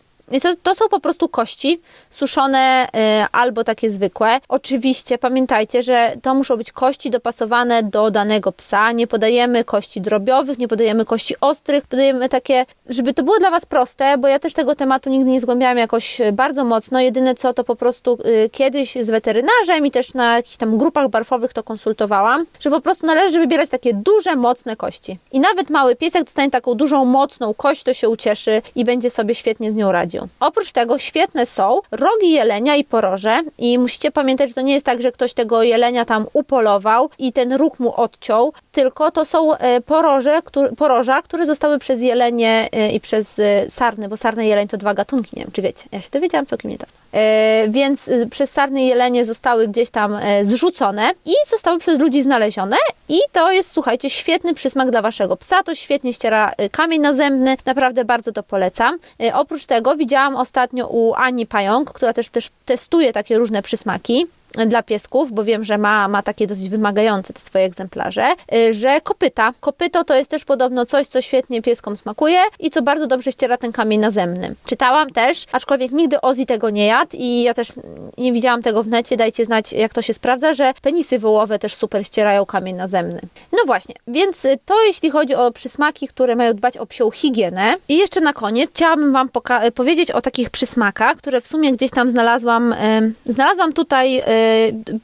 To, są po prostu kości suszone y, albo takie zwykłe. Oczywiście pamiętajcie, że to muszą być kości dopasowane do danego psa. Nie podajemy kości drobiowych, nie podajemy kości ostrych, podajemy takie, żeby to było dla Was proste, bo ja też tego tematu nigdy nie zgłębiałam jakoś bardzo mocno. Jedyne co to po prostu y, kiedyś z weterynarzem i też na jakichś tam grupach barfowych to konsultowałam, że po prostu należy wybierać takie duże, mocne kości. I nawet mały piesek dostanie taką dużą, mocną kość, to się ucieszy i będzie sobie świetnie z nią radził. Oprócz tego świetne są rogi jelenia i poroże i musicie pamiętać, że to nie jest tak, że ktoś tego jelenia tam upolował i ten róg mu odciął, tylko to są e, poroże, poroża, które zostały przez jelenie e, i przez e, sarny, bo sarny i jeleń to dwa gatunki, nie wiem czy wiecie, ja się dowiedziałam całkiem niedawno. Więc przez sarny i jelenie zostały gdzieś tam zrzucone i zostały przez ludzi znalezione. I to jest, słuchajcie, świetny przysmak dla waszego psa, to świetnie ściera kamień nazębny, naprawdę bardzo to polecam. Oprócz tego widziałam ostatnio u Ani Pająk, która też, też testuje takie różne przysmaki dla piesków, bo wiem, że ma, ma takie dosyć wymagające te swoje egzemplarze, y, że kopyta. Kopyto to jest też podobno coś, co świetnie pieskom smakuje i co bardzo dobrze ściera ten kamień nazemny. Czytałam też, aczkolwiek nigdy Ozzy tego nie jadł i ja też nie widziałam tego w necie, dajcie znać jak to się sprawdza, że penisy wołowe też super ścierają kamień nazemny. No właśnie, więc to jeśli chodzi o przysmaki, które mają dbać o psią higienę. I jeszcze na koniec chciałabym Wam powiedzieć o takich przysmakach, które w sumie gdzieś tam znalazłam, yy, znalazłam tutaj yy,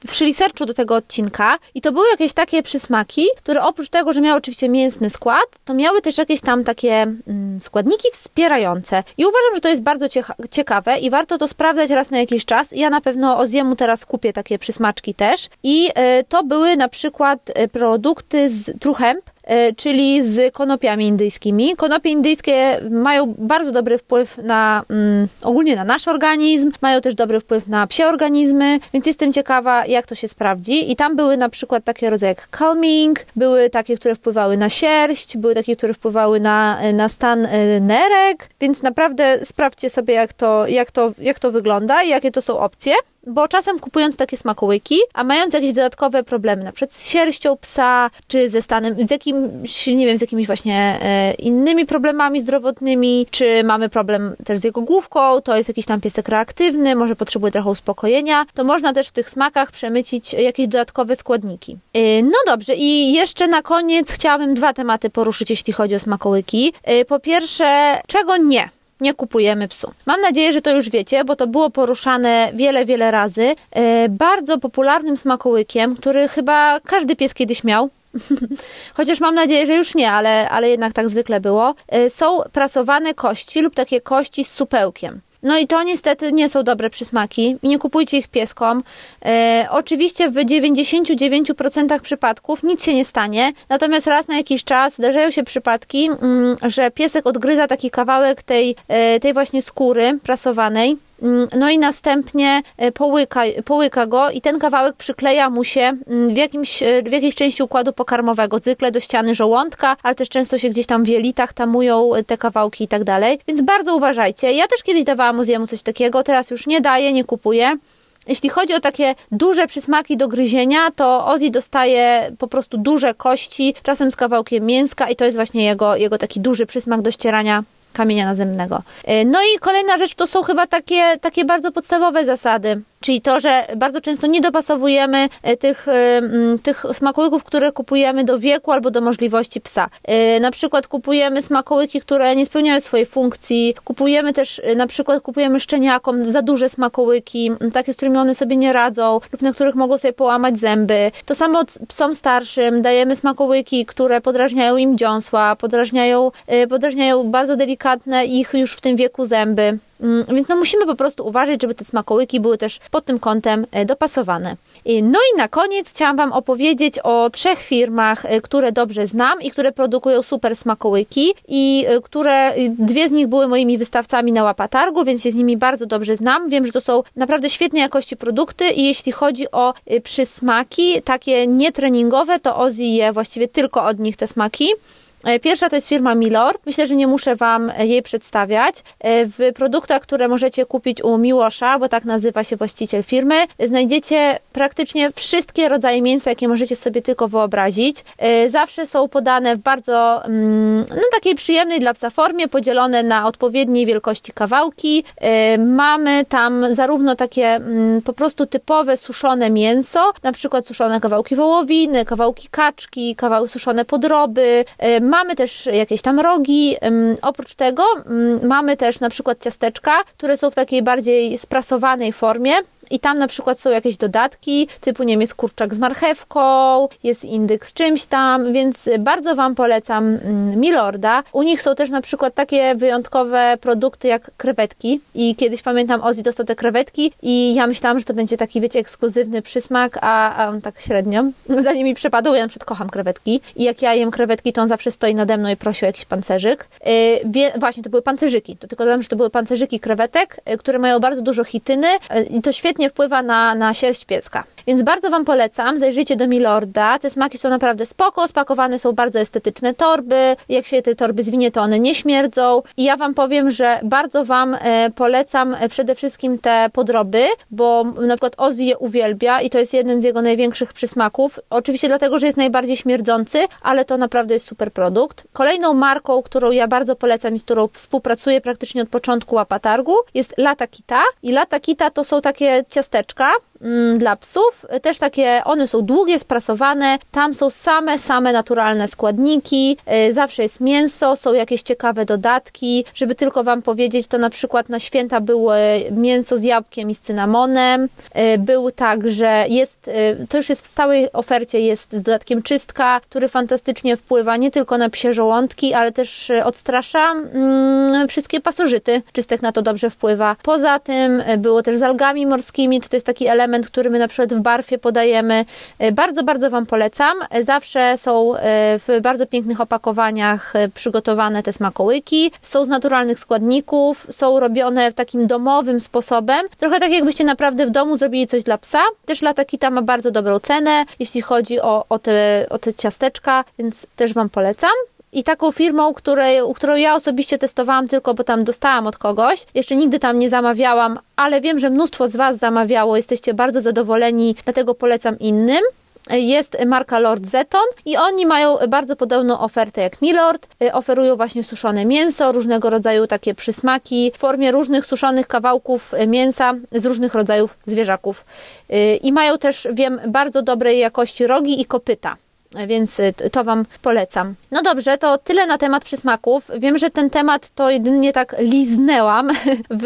przy researchu do tego odcinka i to były jakieś takie przysmaki, które oprócz tego, że miały oczywiście mięsny skład, to miały też jakieś tam takie mm, składniki wspierające. I uważam, że to jest bardzo ciekawe i warto to sprawdzać raz na jakiś czas. Ja na pewno Oziemu teraz kupię takie przysmaczki też. I y, to były na przykład y, produkty z truchęb, E, czyli z konopiami indyjskimi. Konopie indyjskie mają bardzo dobry wpływ na mm, ogólnie na nasz organizm, mają też dobry wpływ na psie organizmy, więc jestem ciekawa, jak to się sprawdzi. I tam były na przykład takie rodzaje jak calming, były takie, które wpływały na sierść, były takie, które wpływały na, na stan e, nerek, więc naprawdę sprawdźcie sobie, jak to, jak to, jak to wygląda i jakie to są opcje. Bo czasem kupując takie smakołyki, a mając jakieś dodatkowe problemy, na przykład z sierścią psa, czy ze stanem, z jakimś, nie wiem, z jakimiś właśnie e, innymi problemami zdrowotnymi, czy mamy problem też z jego główką, to jest jakiś tam piesek reaktywny, może potrzebuje trochę uspokojenia, to można też w tych smakach przemycić jakieś dodatkowe składniki. E, no dobrze, i jeszcze na koniec chciałabym dwa tematy poruszyć, jeśli chodzi o smakołyki. E, po pierwsze, czego nie? Nie kupujemy psu. Mam nadzieję, że to już wiecie, bo to było poruszane wiele, wiele razy. E, bardzo popularnym smakołykiem, który chyba każdy pies kiedyś miał, chociaż mam nadzieję, że już nie, ale, ale jednak tak zwykle było, e, są prasowane kości lub takie kości z supełkiem. No i to niestety nie są dobre przysmaki. Nie kupujcie ich pieskom. E, oczywiście w 99% przypadków nic się nie stanie, natomiast raz na jakiś czas zdarzają się przypadki, mm, że piesek odgryza taki kawałek tej, e, tej właśnie skóry prasowanej no i następnie e, połyka, połyka go i ten kawałek przykleja mu się mm, w, jakimś, e, w jakiejś części układu pokarmowego, zwykle do ściany żołądka, ale też często się gdzieś tam w jelitach tamują e, te kawałki i tak dalej. Więc bardzo uważajcie. Ja też kiedyś dawałam muzeum coś takiego, teraz już nie daję, nie kupuję. Jeśli chodzi o takie duże przysmaki do gryzienia, to Ozzy dostaje po prostu duże kości, czasem z kawałkiem mięska i to jest właśnie jego, jego taki duży przysmak do ścierania kamienia nazemnego. E, no i kolejna rzecz to są chyba takie, takie bardzo podstawowe zasady. Czyli to, że bardzo często nie dopasowujemy e, tych, e, tych smakołyków, które kupujemy do wieku albo do możliwości psa. Na przykład kupujemy smakołyki, które nie spełniają swojej funkcji. Kupujemy też, na przykład kupujemy szczeniakom za duże smakołyki, takie, z którymi one sobie nie radzą lub na których mogą sobie połamać zęby. To samo psom starszym dajemy smakołyki, które podrażniają im dziąsła, podrażniają, podrażniają bardzo delikatne ich już w tym wieku zęby. Mm, więc no musimy po prostu uważać, żeby te smakołyki były też pod tym kątem e, dopasowane. No i na koniec chciałam Wam opowiedzieć o trzech firmach, e, które dobrze znam i które produkują super smakołyki i e, które, dwie z nich były moimi wystawcami na łapatargu, więc się z nimi bardzo dobrze znam. Wiem, że to są naprawdę świetnej jakości produkty i jeśli chodzi o przysmaki, takie nietreningowe, to Ozzy je właściwie tylko od nich te smaki. E, pierwsza to jest firma Milord. Myślę, że nie muszę Wam jej przedstawiać. E, w produktach, które możecie kupić u Miłosza, bo tak nazywa się właściciel firmy, znajdziecie praktycznie wszystkie rodzaje mięsa, jakie możecie sobie tylko wyobrazić. E, zawsze są podane w bardzo mm, no, takiej przyjemnej dla psa formie, podzielone na odpowiedniej wielkości kawałki. Mamy tam zarówno takie mm, po prostu typowe suszone mięso, na przykład suszone kawałki wołowiny, kawałki kaczki, kawałki suszone podroby, Mamy też jakieś tam rogi. Oprócz tego mamy też na przykład ciasteczka, które są w takiej bardziej sprasowanej formie. I tam na przykład są jakieś dodatki, typu nie wiem, jest kurczak z marchewką, jest indyk z czymś tam, więc bardzo Wam polecam mm, Milorda. U nich są też na przykład takie wyjątkowe produkty jak krewetki i kiedyś pamiętam Ozzy dostał te krewetki i ja myślałam, że to będzie taki, wiecie, ekskluzywny przysmak, a, a on tak średnio. Zanim mi przepadł, ja na przykład kocham krewetki i jak ja jem krewetki, to on zawsze stoi nade mną i prosi o jakiś pancerzyk. Yy, właśnie, to były pancerzyki. To tylko dodam, że to były pancerzyki krewetek, yy, które mają bardzo dużo chityny yy, i to świetnie wpływa na, na sierść pieska. Więc bardzo Wam polecam, zajrzyjcie do Milorda. Te smaki są naprawdę spoko, spakowane są bardzo estetyczne torby. Jak się te torby zwinie, to one nie śmierdzą. I ja Wam powiem, że bardzo Wam e, polecam e, przede wszystkim te podroby, bo na przykład Ozzy je uwielbia i to jest jeden z jego największych przysmaków. Oczywiście dlatego, że jest najbardziej śmierdzący, ale to naprawdę jest super produkt. Kolejną marką, którą ja bardzo polecam i z którą współpracuję praktycznie od początku łapatargu jest Lata Kita. I Lata Kita to są takie ciasteczka, dla psów. Też takie, one są długie, sprasowane. Tam są same, same naturalne składniki. Y, zawsze jest mięso, są jakieś ciekawe dodatki. Żeby tylko Wam powiedzieć, to na przykład na święta było mięso z jabłkiem i z cynamonem. Y, był także, jest, y, to już jest w stałej ofercie, jest z dodatkiem czystka, który fantastycznie wpływa nie tylko na psie żołądki, ale też odstrasza mm, wszystkie pasożyty. Czystek na to dobrze wpływa. Poza tym było też z algami morskimi, to jest taki element element, który my na przykład w barfie podajemy. E, bardzo, bardzo Wam polecam. E, zawsze są e, w bardzo pięknych opakowaniach przygotowane te smakołyki. Są z naturalnych składników, są robione takim domowym sposobem. Trochę tak jakbyście naprawdę w domu zrobili coś dla psa. Też Lata Kita ma bardzo dobrą cenę, jeśli chodzi o, o, te, o te ciasteczka, więc też Wam polecam. I taką firmą, której, którą ja osobiście testowałam tylko, bo tam dostałam od kogoś. Jeszcze nigdy tam nie zamawiałam, ale wiem, że mnóstwo z Was zamawiało, jesteście bardzo zadowoleni, dlatego polecam innym jest marka Lord Zeton i oni mają bardzo podobną ofertę jak Milord. Oferują właśnie suszone mięso, różnego rodzaju takie przysmaki w formie różnych suszonych kawałków mięsa z różnych rodzajów zwierzaków. I mają też, wiem, bardzo dobrej jakości rogi i kopyta więc y, to Wam polecam. No dobrze, to tyle na temat przysmaków. Wiem, że ten temat to jedynie tak liznęłam w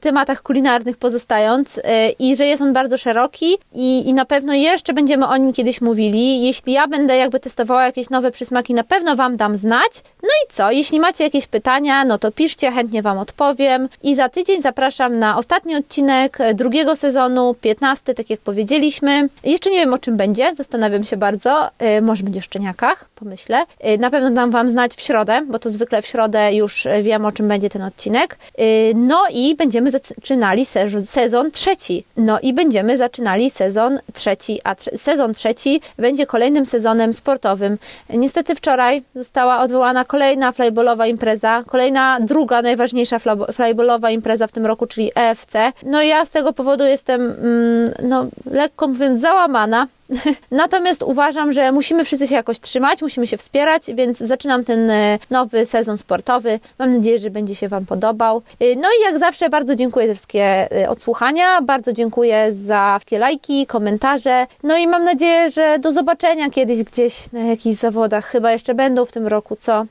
tematach kulinarnych pozostając y, i że jest on bardzo szeroki i, i na pewno jeszcze będziemy o nim kiedyś mówili. Jeśli ja będę jakby testowała jakieś nowe przysmaki, na pewno Wam dam znać. No i co? Jeśli macie jakieś pytania, no to piszcie, chętnie Wam odpowiem. I za tydzień zapraszam na ostatni odcinek drugiego sezonu, 15, tak jak powiedzieliśmy. Jeszcze nie wiem o czym będzie, zastanawiam się bardzo y, może będzie szczeniakach, pomyślę. Y, na pewno dam Wam znać w środę, bo to zwykle w środę już wiem, o czym będzie ten odcinek. Y, no i będziemy zaczynali sezon trzeci. No i będziemy zaczynali sezon trzeci, a sezon trzeci będzie kolejnym sezonem sportowym. Niestety wczoraj została odwołana kolejna flyballowa impreza, kolejna druga najważniejsza flyballowa impreza w tym roku, czyli EFC. No i ja z tego powodu jestem, mm, no, lekko mówiąc, załamana, Natomiast uważam, że musimy wszyscy się jakoś trzymać, musimy się wspierać, więc zaczynam ten e, nowy sezon sportowy. Mam nadzieję, że będzie się Wam podobał. E, no i jak zawsze bardzo dziękuję za wszystkie e, odsłuchania, bardzo dziękuję za wszystkie lajki, komentarze. No i mam nadzieję, że do zobaczenia kiedyś gdzieś na jakichś zawodach. Chyba jeszcze będą w tym roku, co?